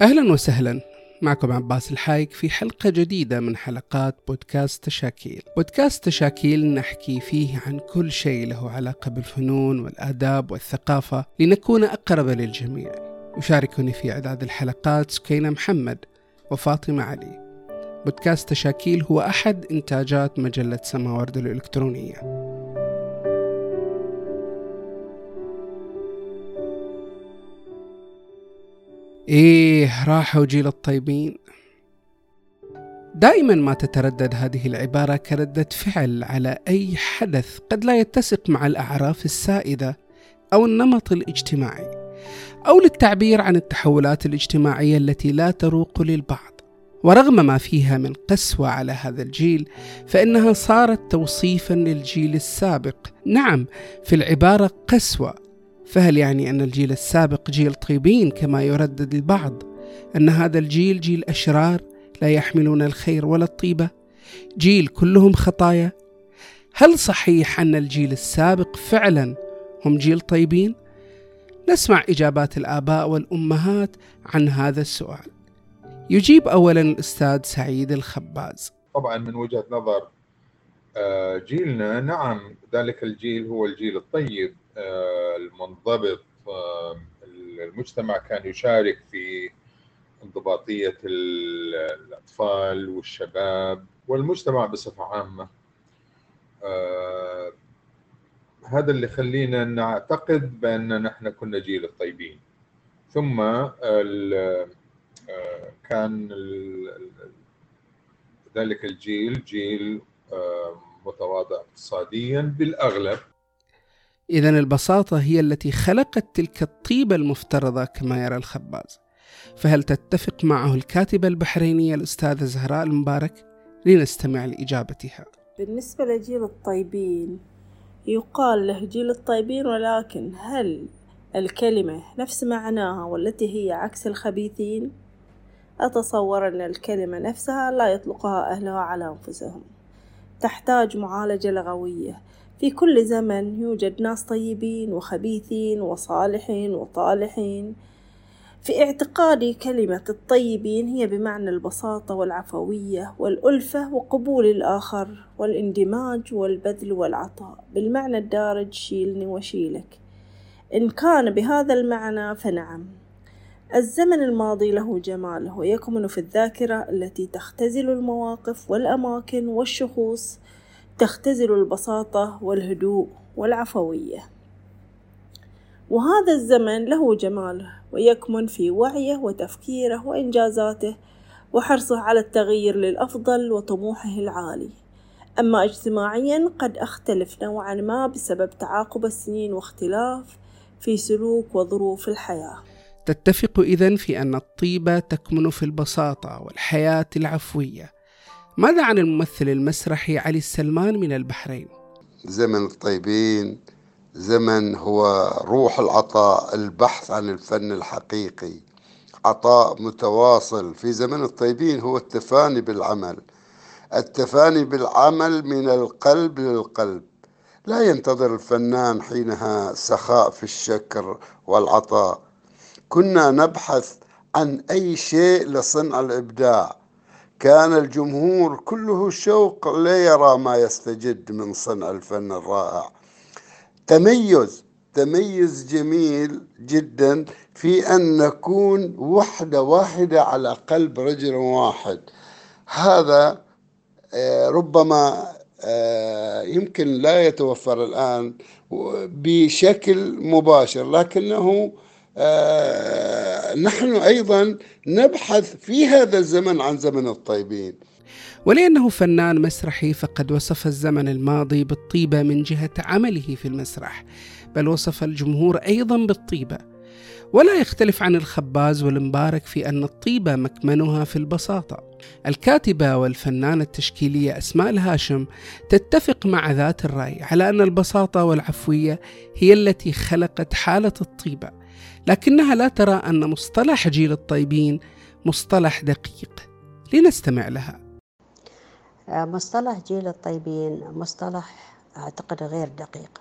أهلا وسهلا. معكم عباس الحايك في حلقة جديدة من حلقات بودكاست تشاكيل بودكاست تشاكيل نحكي فيه عن كل شيء له علاقة بالفنون والآداب والثقافة لنكون أقرب للجميع. يشاركني في إعداد الحلقات سكينة محمد وفاطمة علي. بودكاست تشاكيل هو أحد إنتاجات مجلة سماورد الإلكترونية. إيه راحوا جيل الطيبين. دائما ما تتردد هذه العبارة كردة فعل على أي حدث قد لا يتسق مع الأعراف السائدة أو النمط الاجتماعي أو للتعبير عن التحولات الاجتماعية التي لا تروق للبعض. ورغم ما فيها من قسوة على هذا الجيل فإنها صارت توصيفا للجيل السابق. نعم في العبارة قسوة فهل يعني أن الجيل السابق جيل طيبين كما يردد البعض؟ أن هذا الجيل جيل أشرار لا يحملون الخير ولا الطيبة؟ جيل كلهم خطايا؟ هل صحيح أن الجيل السابق فعلا هم جيل طيبين؟ نسمع إجابات الآباء والأمهات عن هذا السؤال. يجيب أولا الأستاذ سعيد الخباز. طبعا من وجهة نظر آه، جيلنا نعم ذلك الجيل هو الجيل الطيب. المنضبط آه، المجتمع كان يشارك في انضباطية الأطفال والشباب والمجتمع بصفة عامة. هذا اللي خلينا نعتقد بأن نحن كنا جيل الطيبين. ثم كان ذلك الجيل جيل متواضع اقتصاديا بالأغلب. إذا البساطة هي التي خلقت تلك الطيبة المفترضة كما يرى الخباز فهل تتفق معه الكاتبة البحرينية الأستاذة زهراء المبارك؟ لنستمع لإجابتها بالنسبة لجيل الطيبين يقال له جيل الطيبين ولكن هل الكلمة نفس معناها والتي هي عكس الخبيثين؟ أتصور أن الكلمة نفسها لا يطلقها أهلها على أنفسهم تحتاج معالجة لغوية في كل زمن يوجد ناس طيبين وخبيثين وصالحين وطالحين. في اعتقادي كلمة الطيبين هي بمعنى البساطة والعفوية والألفة وقبول الآخر والاندماج والبذل والعطاء. بالمعنى الدارج شيلني وشيلك. إن كان بهذا المعنى فنعم. الزمن الماضي له جماله ويكمن في الذاكرة التي تختزل المواقف والأماكن والشخوص تختزل البساطة والهدوء والعفوية. وهذا الزمن له جماله ويكمن في وعيه وتفكيره وإنجازاته وحرصه على التغيير للأفضل وطموحه العالي. أما اجتماعيا قد أختلف نوعا ما بسبب تعاقب السنين واختلاف في سلوك وظروف الحياة. تتفق إذن في أن الطيبة تكمن في البساطة والحياة العفوية. ماذا عن الممثل المسرحي علي السلمان من البحرين؟ زمن الطيبين زمن هو روح العطاء البحث عن الفن الحقيقي. عطاء متواصل في زمن الطيبين هو التفاني بالعمل. التفاني بالعمل من القلب للقلب. لا ينتظر الفنان حينها سخاء في الشكر والعطاء. كنا نبحث عن أي شيء لصنع الإبداع. كان الجمهور كله شوق ليرى ما يستجد من صنع الفن الرائع. تميز تميز جميل جدا في أن نكون وحدة واحدة على قلب رجل واحد. هذا آه، ربما آه، يمكن لا يتوفر الآن بشكل مباشر لكنه نحن أيضا نبحث في هذا الزمن عن زمن الطيبين. ولأنه فنان مسرحي فقد وصف الزمن الماضي بالطيبة من جهة عمله في المسرح بل وصف الجمهور أيضا بالطيبة. ولا يختلف عن الخباز والمبارك في أن الطيبة مكمنها في البساطة. الكاتبة والفنانة التشكيلية أسماء الهاشم تتفق مع ذات الرأي على أن البساطة والعفوية هي التي خلقت حالة الطيبة. لكنها لا ترى أن مصطلح جيل الطيبين مصطلح دقيق. لنستمع لها. آه، مصطلح جيل الطيبين مصطلح أعتقد غير دقيق.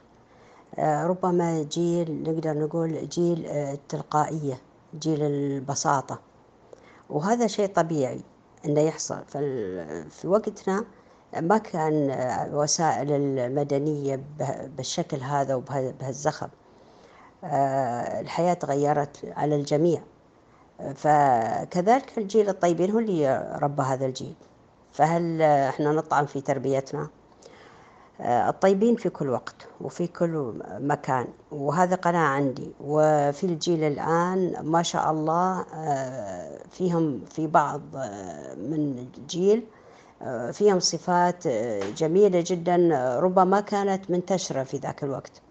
آه، ربما جيل نقدر نقول جيل آه، التلقائية جيل البساطة. وهذا شيء طبيعي إنه يحصل. في وقتنا ما كان الوسائل المدنية بالشكل هذا وبهالزخم الحياة تغيرت على الجميع. فكذلك الجيل الطيبين هو اللي ربى هذا الجيل. فهل إحنا نطعن في تربيتنا؟ آه، الطيبين في كل وقت وفي كل مكان وهذا قناعة عندي. وفي الجيل الآن ما شاء الله آه، فيهم في بعض من الجيل فيهم صفات جميلة جدا ربما كانت منتشرة في ذاك الوقت.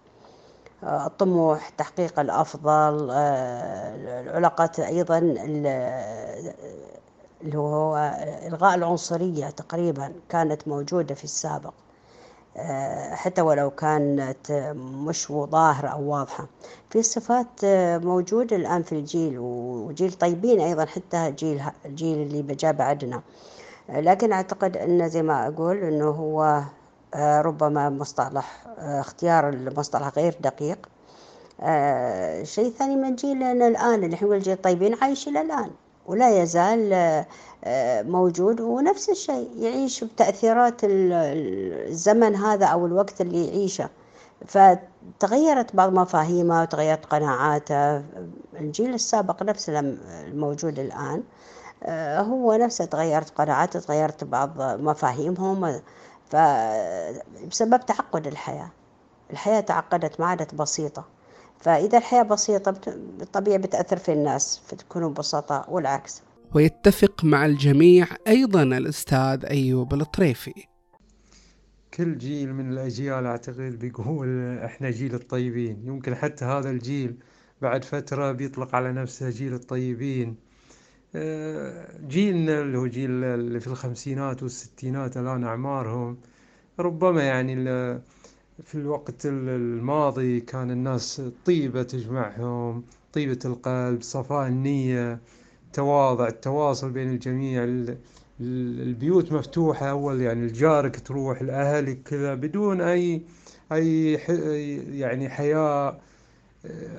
الطموح تحقيق الأفضل العلاقات أيضا اللي هو إلغاء العنصرية تقريبا كانت موجودة في السابق حتى ولو كانت مش ظاهرة أو واضحة. في صفات موجودة الآن في الجيل وجيل طيبين أيضا حتى الجيل الجيل اللي جاء بعدنا. لكن أعتقد أنه زي ما أقول أنه هو آه، ربما مصطلح آه، اختيار المصطلح غير دقيق. آه، شيء ثاني من جيلنا الآن اللي إحنا الجيل الطيبين عايش إلى الآن ولا يزال موجود. ونفس الشيء يعيش بتأثيرات الزمن هذا أو الوقت اللي يعيشه. فتغيرت بعض مفاهيمه وتغيرت قناعاته. الجيل السابق نفس الموجود الآن آه، هو نفسه تغيرت قناعاته تغيرت بعض مفاهيمهم. فبسبب تعقد الحياة. الحياة تعقدت ما عادت بسيطة. فإذا الحياة بسيطة بالطبيعة بتأثر في الناس فتكونوا بسطاء والعكس. ويتفق مع الجميع أيضا الأستاذ أيوب الطريفي. كل جيل من الأجيال أعتقد بيقول إحنا جيل الطيبين. يمكن حتى هذا الجيل بعد فترة بيطلق على نفسه جيل الطيبين. جيلنا اللي هو جيل اللي في الخمسينات والستينات الآن أعمارهم. ربما يعني في الوقت الماضي كان الناس طيبة تجمعهم طيبة القلب صفاء النية تواضع التواصل بين الجميع. البيوت مفتوحة أول يعني الجارك تروح الأهل كذا بدون أي أي يعني حياة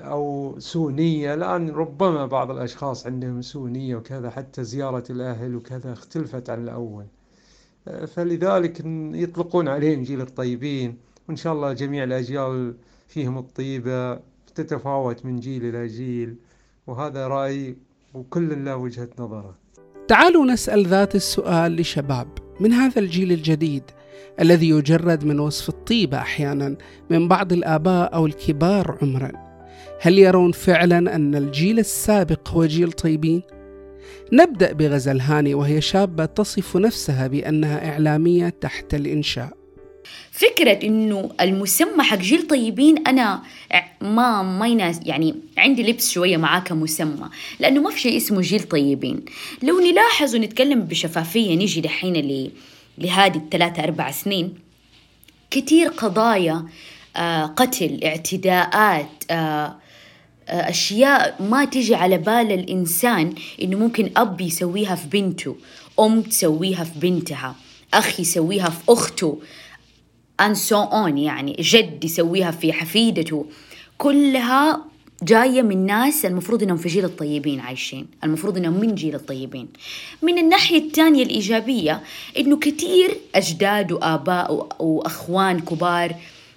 أو سوء نية الآن ربما بعض الأشخاص عندهم سوء نية وكذا حتى زيارة الأهل وكذا اختلفت عن الأول. فلذلك يطلقون عليهم جيل الطيبين وإن شاء الله جميع الأجيال فيهم الطيبة تتفاوت من جيل إلى جيل وهذا رأي وكل له وجهة نظره. تعالوا نسأل ذات السؤال لشباب من هذا الجيل الجديد الذي يجرد من وصف الطيبة أحيانا من بعض الآباء أو الكبار عمرا. هل يرون فعلا أن الجيل السابق هو جيل طيبين؟ نبدأ بغزل هاني وهي شابة تصف نفسها بأنها إعلامية تحت الإنشاء فكرة إنه المسمى حق جيل طيبين أنا ما ما يناس يعني عندي لبس شوية معاه كمسمى لأنه ما في شيء اسمه جيل طيبين لو نلاحظ ونتكلم بشفافية نيجي دحين لهذه الثلاثة أربع سنين كثير قضايا آه قتل اعتداءات آه أشياء ما تجي على بال الإنسان إنه ممكن أب يسويها في بنته أم تسويها في بنتها أخ يسويها في أخته and so on يعني جد يسويها في حفيدته. كلها جاية من ناس المفروض إنهم في جيل الطيبين عايشين المفروض إنهم من جيل الطيبين. من الناحية الثانية الإيجابية إنه كثير أجداد وآباء وأخوان كبار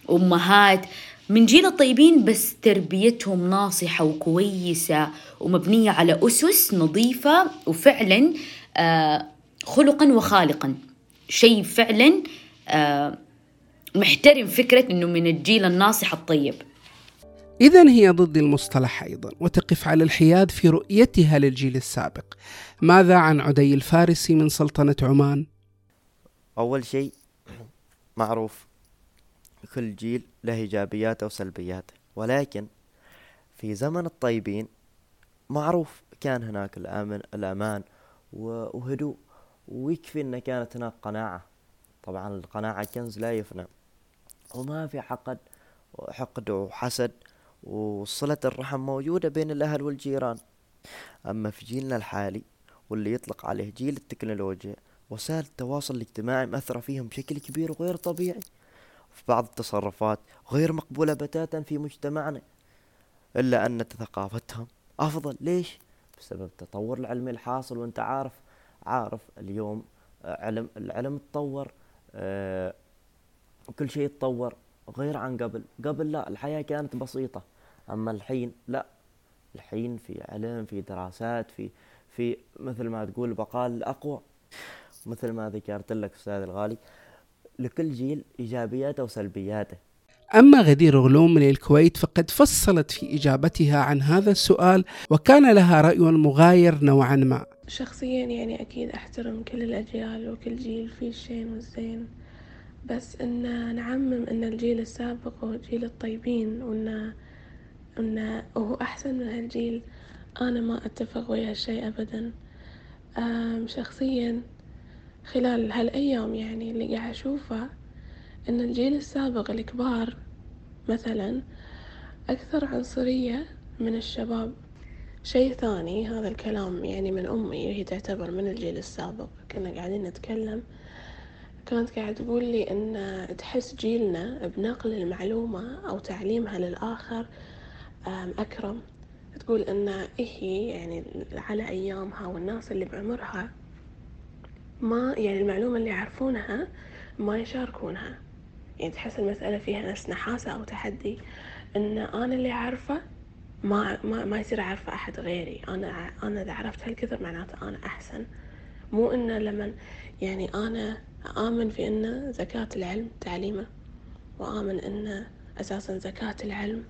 وأمهات من جيل الطيبين بس تربيتهم ناصحة وكويسة ومبنية على أسس نظيفة وفعلا آه، خلقا وخالقا. شيء فعلا آه، محترم فكرة أنه من الجيل الناصح الطيب. إذا هي ضد المصطلح أيضا وتقف على الحياد في رؤيتها للجيل السابق. ماذا عن عدي الفارسي من سلطنة عمان؟ أول شيء معروف. كل جيل له إيجابياته وسلبياته ولكن في زمن الطيبين معروف كان هناك الأمن الأمان وهدوء ويكفي أن كانت هناك قناعة. طبعا القناعة كنز لا يفنى. وما في حقد حقد وحسد وصلة الرحم موجودة بين الأهل والجيران. أما في جيلنا الحالي واللي يطلق عليه جيل التكنولوجيا وسائل التواصل الاجتماعي مأثرة فيهم بشكل كبير وغير طبيعي. في بعض التصرفات غير مقبولة بتاتا في مجتمعنا إلا أن ثقافتهم أفضل. ليش؟ بسبب التطور العلمي الحاصل وأنت عارف عارف اليوم آه، علم العلم تطور آه، كل شيء تطور غير عن قبل. قبل لا الحياة كانت بسيطة أما الحين لا. الحين في علم في دراسات في في مثل ما تقول بقال الأقوى. مثل ما ذكرت لك أستاذ الغالي لكل جيل إيجابياته وسلبياته. أما غدير غلوم من الكويت فقد فصلت في إجابتها عن هذا السؤال وكان لها رأي مغاير نوعا ما. شخصيا يعني أكيد أحترم كل الأجيال وكل جيل فيه الشين والزين بس إن نعمم إن الجيل السابق هو جيل الطيبين وإن إن هو أحسن من هالجيل أنا ما أتفق ويا هالشي أبدا. شخصيا خلال هالأيام يعني اللي قاعد أشوفه إن الجيل السابق الكبار مثلا أكثر عنصرية من الشباب. شي ثاني هذا الكلام يعني من أمي وهي تعتبر من الجيل السابق. كنا قاعدين نتكلم كانت قاعدة تقول لي إن تحس جيلنا بنقل المعلومة أو تعليمها للآخر أكرم. تقول إن هي يعني على أيامها والناس اللي بعمرها ما يعني المعلومة اللي يعرفونها ما يشاركونها. يعني تحس المسألة فيها نفس نحاسة أو تحدي. إن أنا اللي أعرفه ما ما ما يصير أعرفه أحد غيري. أنا أنا إذا عرفت هالكثر معناته أنا أحسن. مو إنه لما يعني أنا آمن في إن زكاة العلم تعليمه وآمن إن أساسا زكاة العلم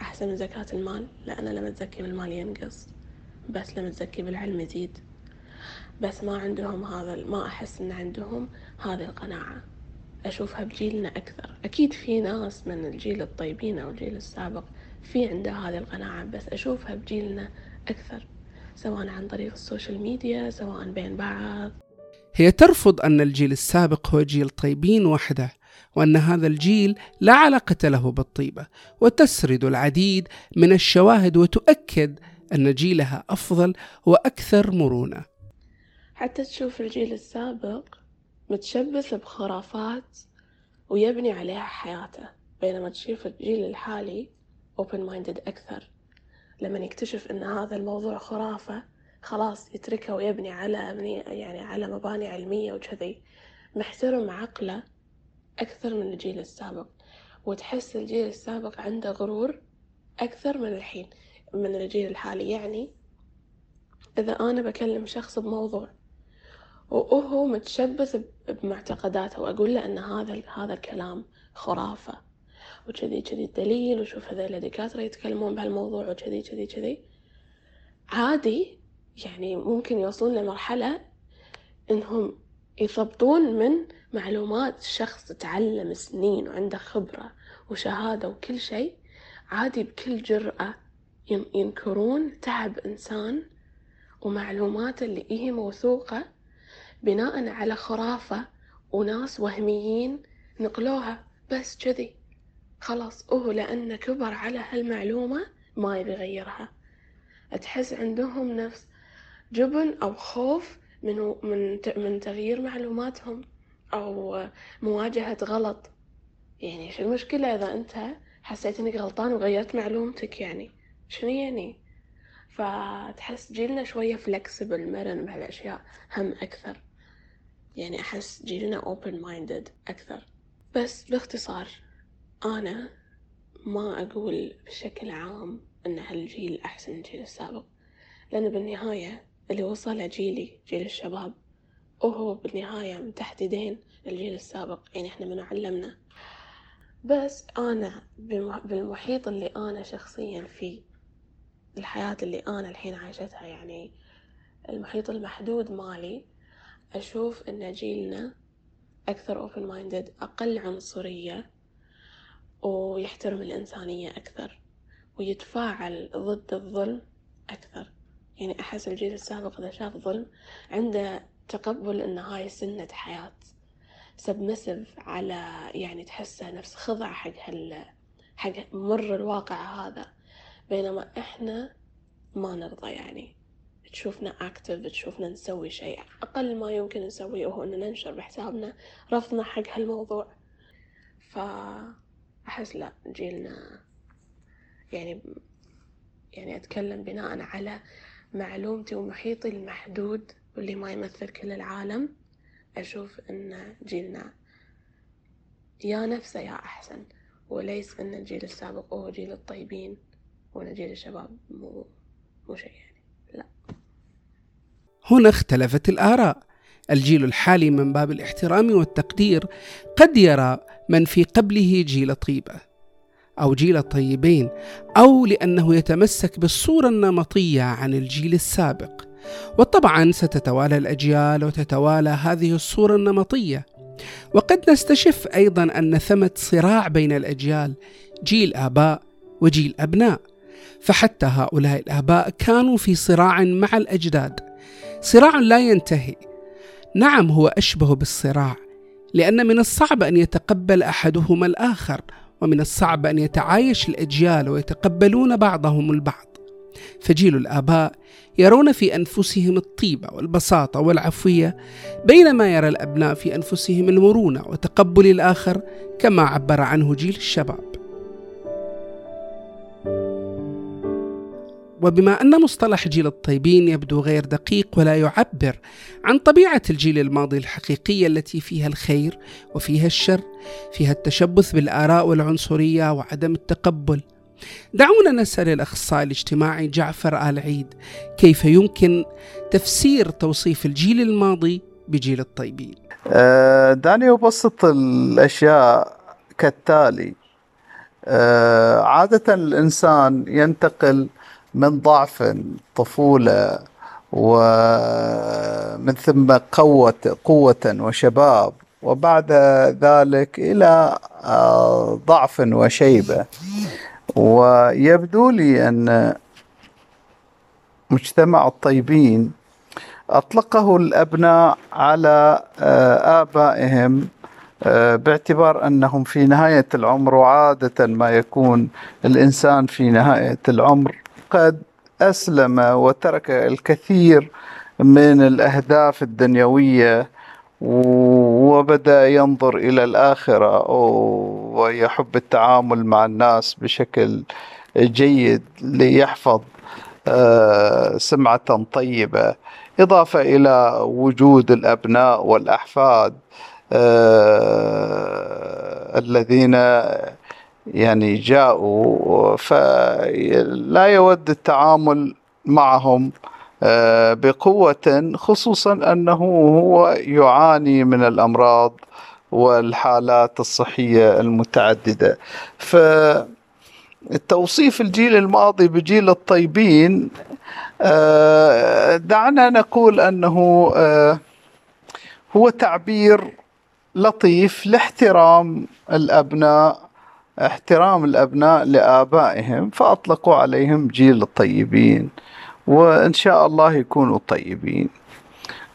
أحسن من زكاة المال. لأن لما تزكي بالمال ينقص بس لما تزكي بالعلم يزيد. بس ما عندهم هذا ما أحس إن عندهم هذه القناعة. أشوفها بجيلنا أكثر. أكيد في ناس من الجيل الطيبين أو الجيل السابق في عنده هذه القناعة بس أشوفها بجيلنا أكثر سواء عن طريق ال social media سواء بين بعض. هي ترفض أن الجيل السابق هو جيل طيبين وحده وأن هذا الجيل لا علاقة له بالطيبة وتسرد العديد من الشواهد وتؤكد أن جيلها أفضل وأكثر مرونة. حتى تشوف الجيل السابق متشبث بخرافات ويبني عليها حياته بينما تشوف الجيل الحالي open minded أكثر. لما يكتشف أن هذا الموضوع خرافة خلاص يتركه ويبني على يعني على مباني علمية وكذي. محترم عقله أكثر من الجيل السابق وتحس الجيل السابق عنده غرور أكثر من الحين من الجيل الحالي. يعني إذا أنا بكلم شخص بموضوع وهو متشبث بمعتقداته وأقول له أن هذا هذا الكلام خرافة. وكذي كذي الدليل وشوف هذول الدكاترة يتكلمون بهالموضوع وكذي كذي كذي. عادي يعني ممكن يوصلون لمرحلة إنهم يضبطون من معلومات شخص تعلم سنين وعنده خبرة وشهادة وكل شيء. عادي بكل جرأة ينكرون تعب إنسان ومعلومات اللي هي موثوقة. بناء على خرافة وناس وهميين نقلوها. بس كذي. خلاص هو لأنه كبر على هالمعلومة ما يبي يغيرها. تحس عندهم نفس جبن أو خوف من من من تغيير معلوماتهم أو مواجهة غلط. يعني شو المشكلة إذا أنت حسيت إنك غلطان وغيرت معلومتك؟ يعني شنو يعني؟ فتحس جيلنا شوية فلكسبل مرن بهالأشياء هم أكثر. يعني أحس جيلنا open minded أكثر. بس باختصار أنا ما أقول بشكل عام أن هالجيل أحسن من الجيل السابق لأن بالنهاية اللي وصله جيلي جيل الشباب وهو بالنهاية من تحت يدين الجيل السابق يعني إحنا من علمنا. بس أنا بالمحيط اللي أنا شخصيا فيه الحياة اللي أنا الحين عايشتها يعني المحيط المحدود مالي أشوف إن جيلنا أكثر open minded أقل عنصرية ويحترم الإنسانية أكثر ويتفاعل ضد الظلم أكثر. يعني أحس الجيل السابق إذا شاف ظلم عنده تقبل إن هاي سنة حياة سبمسف على يعني تحسه نفس خضع حق هال حق مر الواقع هذا. بينما إحنا ما نرضى يعني. تشوفنا اكتف تشوفنا نسوي شيء أقل ما يمكن نسويه هو ان ننشر بحسابنا رفضنا حق هالموضوع. فاحس لا جيلنا يعني يعني أتكلم بناء على معلومتي ومحيطي المحدود واللي ما يمثل كل العالم. أشوف أن جيلنا يا نفسه يا أحسن وليس أن الجيل السابق هو جيل الطيبين وأنا جيل الشباب مو مو شيء. لا. هنا اختلفت الآراء. الجيل الحالي من باب الاحترام والتقدير قد يرى من في قبله جيل طيبة أو جيل الطيبين أو لأنه يتمسك بالصورة النمطية عن الجيل السابق. وطبعا ستتوالى الأجيال وتتوالى هذه الصورة النمطية. وقد نستشف أيضا أن ثمة صراع بين الأجيال جيل آباء وجيل أبناء. فحتى هؤلاء الآباء كانوا في صراع مع الأجداد. صراع لا ينتهي. نعم هو أشبه بالصراع لأن من الصعب أن يتقبل أحدهما الآخر ومن الصعب أن يتعايش الأجيال ويتقبلون بعضهم البعض. فجيل الآباء يرون في أنفسهم الطيبة والبساطة والعفوية بينما يرى الأبناء في أنفسهم المرونة وتقبل الآخر كما عبر عنه جيل الشباب. وبما أن مصطلح جيل الطيبين يبدو غير دقيق ولا يعبر عن طبيعة الجيل الماضي الحقيقية التي فيها الخير وفيها الشر فيها التشبث بالآراء والعنصرية وعدم التقبل. دعونا نسأل الأخصائي الاجتماعي جعفر آل عيد كيف يمكن تفسير توصيف الجيل الماضي بجيل الطيبين؟ آه، دعني أبسط الأشياء كالتالي. آه، عادة الإنسان ينتقل من ضعف طفولة ومن ثم قوة قوة وشباب وبعد ذلك إلى آه، ضعف وشيبة. ويبدو لي أن مجتمع الطيبين أطلقه الأبناء على آه، آبائهم آه، باعتبار أنهم في نهاية العمر وعادة ما يكون الإنسان في نهاية العمر. قد أسلم وترك الكثير من الأهداف الدنيوية وبدأ ينظر إلى الآخرة ويحب التعامل مع الناس بشكل جيد ليحفظ آه، سمعة طيبة. إضافة إلى وجود الأبناء والأحفاد آه، الذين يعني جاءوا فلا يود التعامل معهم آه، بقوة خصوصا أنه هو يعاني من الأمراض والحالات الصحية المتعددة. فتوصيف الجيل الماضي بجيل الطيبين آه، دعنا نقول أنه آه، هو تعبير لطيف لاحترام الأبناء احترام الأبناء لآبائهم فأطلقوا عليهم جيل الطيبين وإن شاء الله يكونوا طيبين.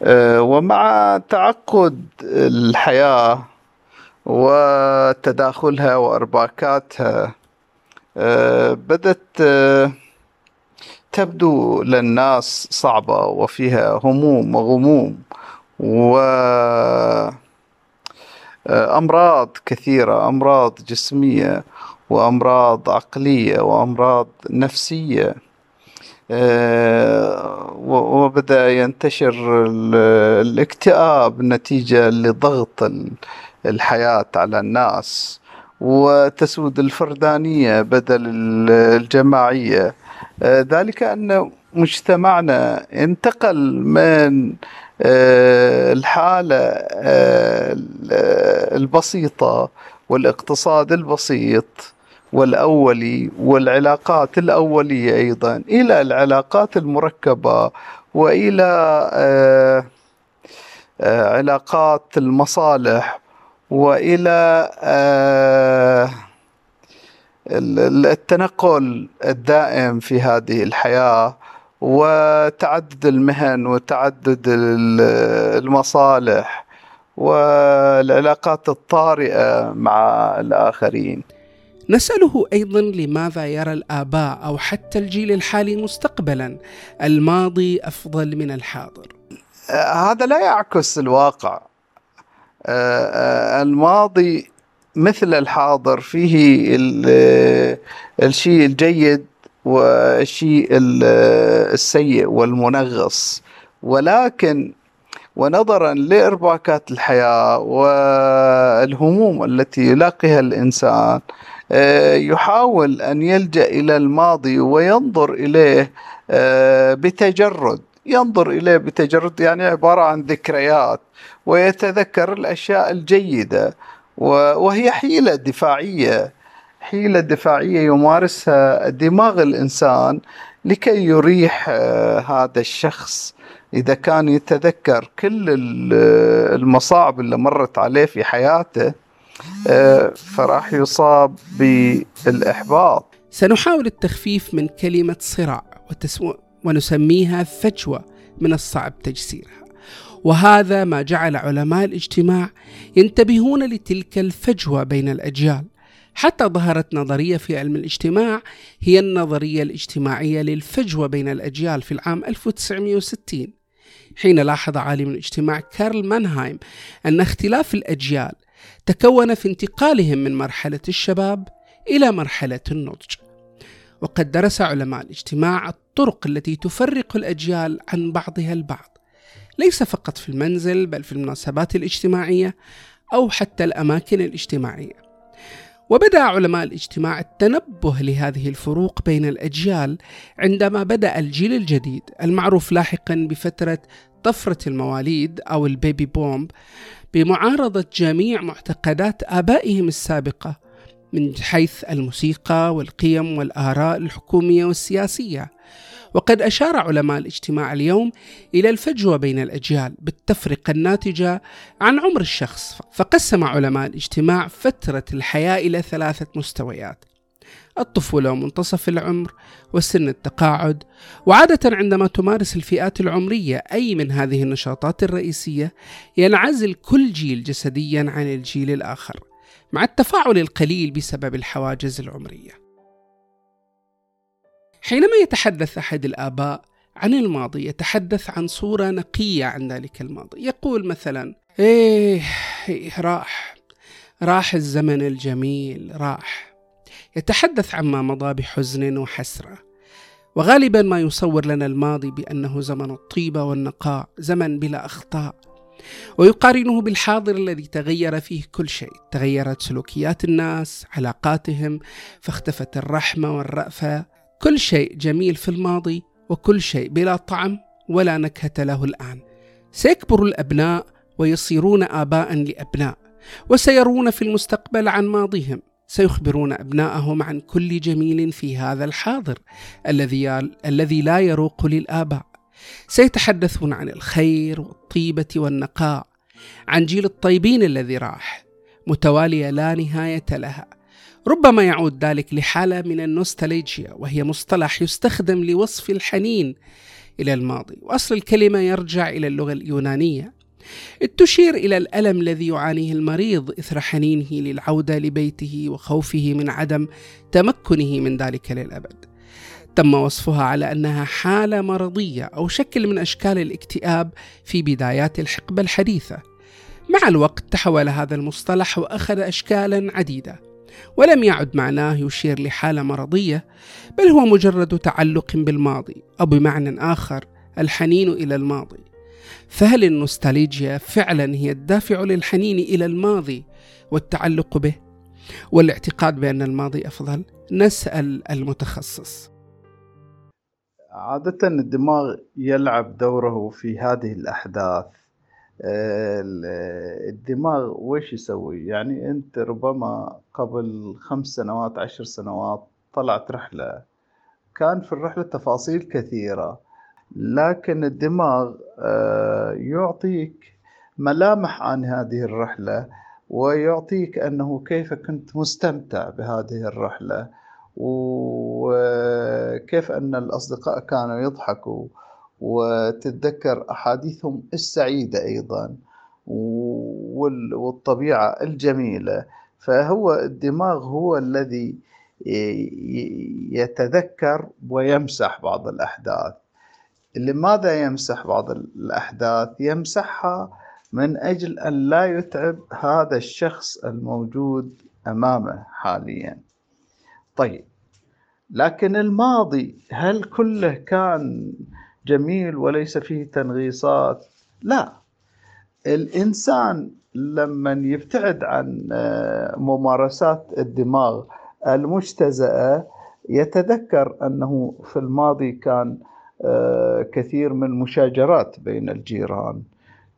آه، ومع تعقد الحياة وتداخلها وأرباكاتها آه، بدت آه، تبدو للناس صعبة وفيها هموم وغموم و أمراض كثيرة أمراض جسمية وأمراض عقلية وأمراض نفسية. آه، وبدأ ينتشر الاكتئاب نتيجة لضغط الحياة على الناس. وتسود الفردانية بدل الجماعية. آه، ذلك أن مجتمعنا انتقل من الحالة البسيطة والاقتصاد البسيط والأولي والعلاقات الأولية أيضا إلى العلاقات المركبة وإلى آه، آه، علاقات المصالح وإلى آه، التنقل الدائم في هذه الحياة وتعدد المهن وتعدد المصالح والعلاقات الطارئة مع الآخرين. نسأله أيضا لماذا يرى الآباء أو حتى الجيل الحالي مستقبلا الماضي أفضل من الحاضر؟ هذا لا يعكس الواقع. آه، آه، الماضي مثل الحاضر فيه الشيء الجيد والشيء السيء والمنغص. ولكن ونظرا لإرباكات الحياة والهموم التي يلاقيها الإنسان آه، يحاول أن يلجأ إلى الماضي وينظر إليه آه، بتجرد. ينظر إليه بتجرد يعني عبارة عن ذكريات ويتذكر الأشياء الجيدة وهي حيلة دفاعية. حيلة دفاعية يمارسها دماغ الإنسان لكي يريح آه، هذا الشخص. إذا كان يتذكر كل المصاعب اللي مرت عليه في حياته آه، فراح يصاب بالإحباط. سنحاول التخفيف من كلمة صراع ونسميها فجوة من الصعب تجسيرها. وهذا ما جعل علماء الاجتماع ينتبهون لتلك الفجوة بين الأجيال. حتى ظهرت نظرية في علم الاجتماع هي النظرية الاجتماعية للفجوة بين الأجيال في العام 1960 حين لاحظ عالم الاجتماع كارل مانهايم أن اختلاف الأجيال تكون في انتقالهم من مرحلة الشباب إلى مرحلة النضج. وقد درس علماء الاجتماع الطرق التي تفرق الأجيال عن بعضها البعض. ليس فقط في المنزل بل في المناسبات الاجتماعية أو حتى الأماكن الاجتماعية. وبدأ علماء الاجتماع التنبه لهذه الفروق بين الأجيال عندما بدأ الجيل الجديد المعروف لاحقا بفترة طفرة المواليد أو البيبي بومب بمعارضة جميع معتقدات آبائهم السابقة من حيث الموسيقى والقيم والآراء الحكومية والسياسية. وقد أشار علماء الاجتماع اليوم إلى الفجوة بين الأجيال بالتفرقة الناتجة عن عمر الشخص فقسم علماء الاجتماع فترة الحياة إلى ثلاثة مستويات الطفولة ومنتصف العمر وسن التقاعد. وعادة عندما تمارس الفئات العمرية أي من هذه النشاطات الرئيسية ينعزل كل جيل جسديا عن الجيل الآخر مع التفاعل القليل بسبب الحواجز العمرية. حينما يتحدث أحد الآباء عن الماضي يتحدث عن صورة نقية عن ذلك الماضي. يقول مثلا إيه, إيه راح راح الزمن الجميل راح. يتحدث عما مضى بحزن وحسرة. وغالبا ما يصور لنا الماضي بأنه زمن الطيبة والنقاء زمن بلا أخطاء. ويقارنه بالحاضر الذي تغير فيه كل شيء. تغيرت سلوكيات الناس علاقاتهم فاختفت الرحمة والرأفة. كل شيء جميل في الماضي وكل شيء بلا طعم ولا نكهة له الآن. سيكبر الأبناء ويصيرون آباء لأبناء وسيرون في المستقبل عن ماضيهم. سيخبرون أبناءهم عن كل جميل في هذا الحاضر الذي الذي لا يروق للآباء. سيتحدثون عن الخير والطيبة والنقاء عن جيل الطيبين الذي راح متوالية لا نهاية لها. ربما يعود ذلك لحالة من النوستالجيا وهي مصطلح يستخدم لوصف الحنين إلى الماضي. وأصل الكلمة يرجع إلى اللغة اليونانية. تشير إلى الألم الذي يعانيه المريض إثر حنينه للعودة لبيته وخوفه من عدم تمكنه من ذلك للأبد. تم وصفها على أنها حالة مرضية أو شكل من أشكال الاكتئاب في بدايات الحقبة الحديثة. مع الوقت تحول هذا المصطلح وأخذ أشكالا عديدة. ولم يعد معناه يشير لحالة مرضية بل هو مجرد تعلق بالماضي أو بمعنى آخر الحنين إلى الماضي. فهل النوستالجيا فعلا هي الدافع للحنين إلى الماضي والتعلق به؟ والاعتقاد بأن الماضي أفضل؟ نسأل المتخصص. عادة الدماغ يلعب دوره في هذه الأحداث. الدماغ وش يسوي؟ يعني أنت ربما قبل خمس سنوات عشر سنوات طلعت رحلة. كان في الرحلة تفاصيل كثيرة لكن الدماغ آه، يعطيك ملامح عن هذه الرحلة ويعطيك أنه كيف كنت مستمتع بهذه الرحلة وكيف أن الأصدقاء كانوا يضحكوا وتتذكر أحاديثهم السعيدة أيضا والطبيعة الجميلة. فهو الدماغ هو الذي يتذكر ويمسح بعض الأحداث. لماذا يمسح بعض الأحداث؟ يمسحها من أجل أن لا يتعب هذا الشخص الموجود أمامه حاليا. طيب لكن الماضي هل كله كان جميل وليس فيه تنغيصات. لا الإنسان لما يبتعد عن آه، ممارسات الدماغ المجتزأة يتذكر أنه في الماضي كان آه، كثير من مشاجرات بين الجيران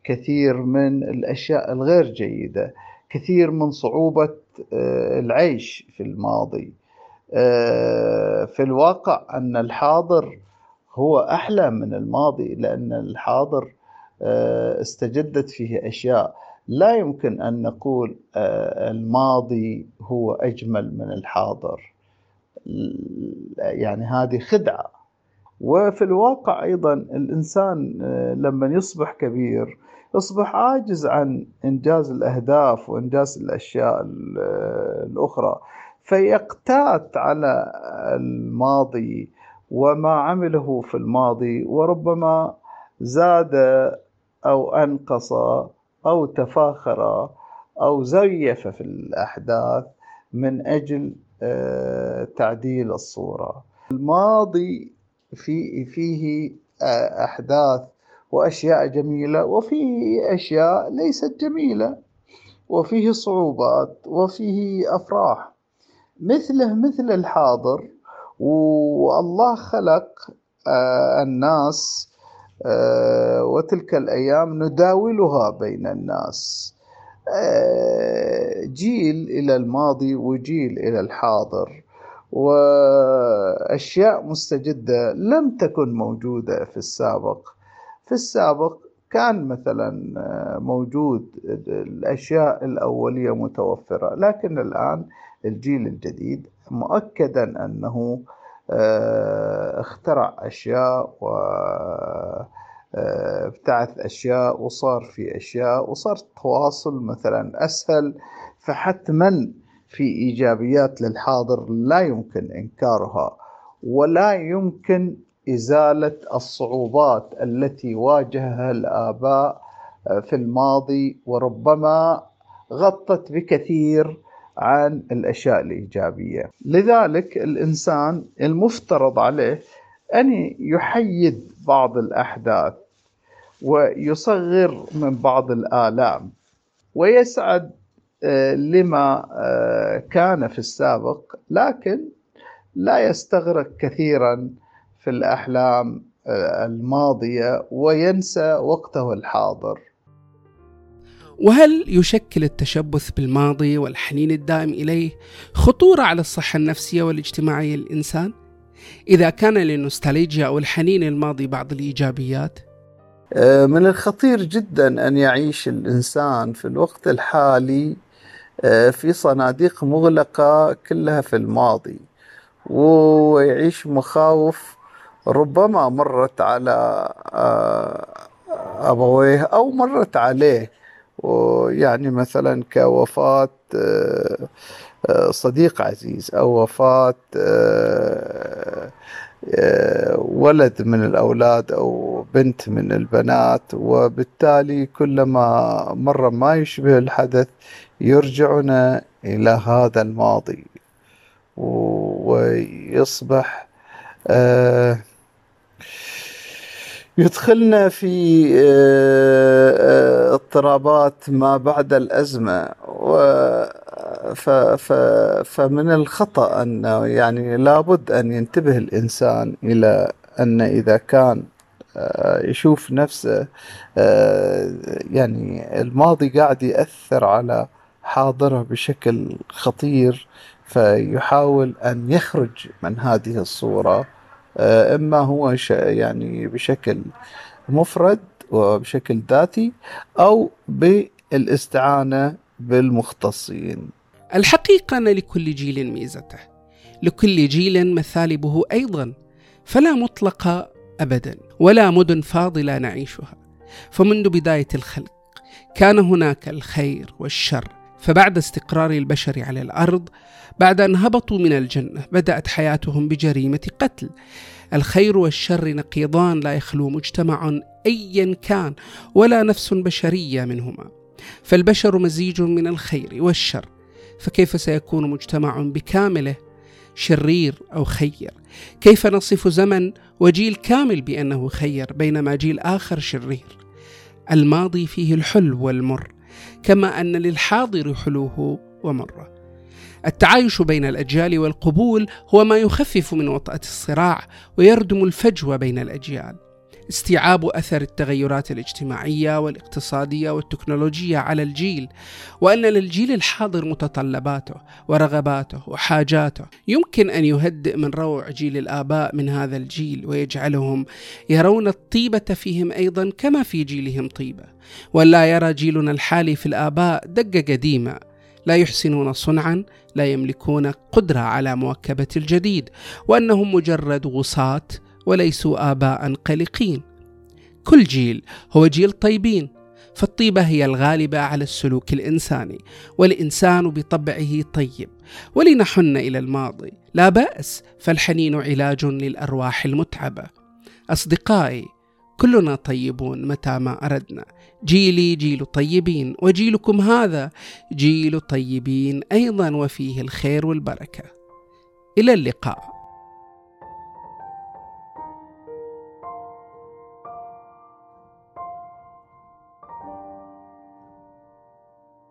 كثير من الأشياء الغير جيدة كثير من صعوبة آه، العيش في الماضي. في الواقع أن الحاضر هو أحلى من الماضي لأن الحاضر استجدت فيه أشياء. لا يمكن أن نقول الماضي هو أجمل من الحاضر. يعني هذه خدعة. وفي الواقع أيضا الإنسان لما يصبح كبير يصبح عاجز عن إنجاز الأهداف وإنجاز الأشياء الأخرى. فيقتات على الماضي وما عمله في الماضي وربما زاد أو أنقص أو تفاخر أو زيف في الأحداث من أجل آه، تعديل الصورة. الماضي في فيه آه، أحداث وأشياء جميلة وفيه أشياء ليست جميلة وفيه صعوبات وفيه أفراح. مثله مثل الحاضر والله خلق آه، الناس آه، وتلك الأيام نداولها بين الناس. آه، جيل إلى الماضي وجيل إلى الحاضر وأشياء مستجدة لم تكن موجودة في السابق. في السابق كان مثلا موجود الأشياء الأولية متوفرة لكن الآن الجيل الجديد مؤكدا أنه آه، اخترع أشياء و آه، ابتعث أشياء وصار في أشياء وصار التواصل مثلا أسهل. فحتما في إيجابيات للحاضر لا يمكن إنكارها ولا يمكن إزالة الصعوبات التي واجهها الآباء آه، في الماضي وربما غطت بكثير عن الأشياء الإيجابية. لذلك الإنسان المفترض عليه أن يحيد بعض الأحداث ويصغر من بعض الآلام ويسعد آه، لما آه، كان في السابق لكن لا يستغرق كثيرا في الأحلام آه، الماضية وينسى وقته الحاضر. وهل يشكل التشبث بالماضي والحنين الدائم إليه خطورة على الصحة النفسية والاجتماعية للإنسان؟ إذا كان للنوستالجيا أو الحنين الماضي بعض الإيجابيات؟ آه، من الخطير جدا أن يعيش الإنسان في الوقت الحالي آه، في صناديق مغلقة كلها في الماضي ويعيش مخاوف ربما مرت على آه، أبويه أو مرت عليه ويعني مثلا كوفاة آه، آه، صديق عزيز أو وفاة آه، ولد من الأولاد أو بنت من البنات وبالتالي كلما مر ما يشبه الحدث يرجعنا إلى هذا الماضي ويصبح آه يدخلنا في آه، آه، اضطرابات ما بعد الأزمة. فمن الخطأ أنه يعني لابد أن ينتبه الإنسان إلى أن إذا كان آه، يشوف نفسه يعني الماضي قاعد يأثر على حاضره بشكل خطير فيحاول أن يخرج من هذه الصورة. إما هو يعني بشكل مفرد وبشكل ذاتي أو بالاستعانة بالمختصين. الحقيقة أن لكل جيل ميزته. لكل جيل مثالبه أيضا. فلا مطلق أبدا ولا مدن فاضلة نعيشها. فمنذ بداية الخلق كان هناك الخير والشر. فبعد استقرار البشر على الأرض بعد أن هبطوا من الجنة بدأت حياتهم بجريمة قتل. الخير والشر نقيضان لا يخلو مجتمع ايا كان ولا نفس بشرية منهما. فالبشر مزيج من الخير والشر. فكيف سيكون مجتمع بكامله شرير أو خير؟ كيف نصف زمن وجيل كامل بأنه خير بينما جيل آخر شرير؟ الماضي فيه الحلو والمر. كما أن للحاضر حلوة ومره. التعايش بين الأجيال والقبول هو ما يخفف من وطأة الصراع ويردم الفجوة بين الأجيال. استيعاب أثر التغيرات الاجتماعية والاقتصادية والتكنولوجية على الجيل وأن للجيل الحاضر متطلباته ورغباته وحاجاته. يمكن أن يهدئ من روع جيل الآباء من هذا الجيل ويجعلهم يرون الطيبة فيهم أيضا كما في جيلهم طيبة. ولا يرى جيلنا الحالي في الآباء دقة قديمة. لا يحسنون صنعا لا يملكون قدرة على مواكبة الجديد وأنهم مجرد غصاه وليسوا آباء قلقين. كل جيل هو جيل طيبين فالطيبة هي الغالبة على السلوك الإنساني والإنسان بطبعه طيب ولنحن إلى الماضي. لا بأس فالحنين علاج للأرواح المتعبة. أصدقائي كلنا طيبون متى ما أردنا. جيلي جيل طيبين وجيلكم هذا جيل طيبين أيضا وفيه الخير والبركة. إلى اللقاء.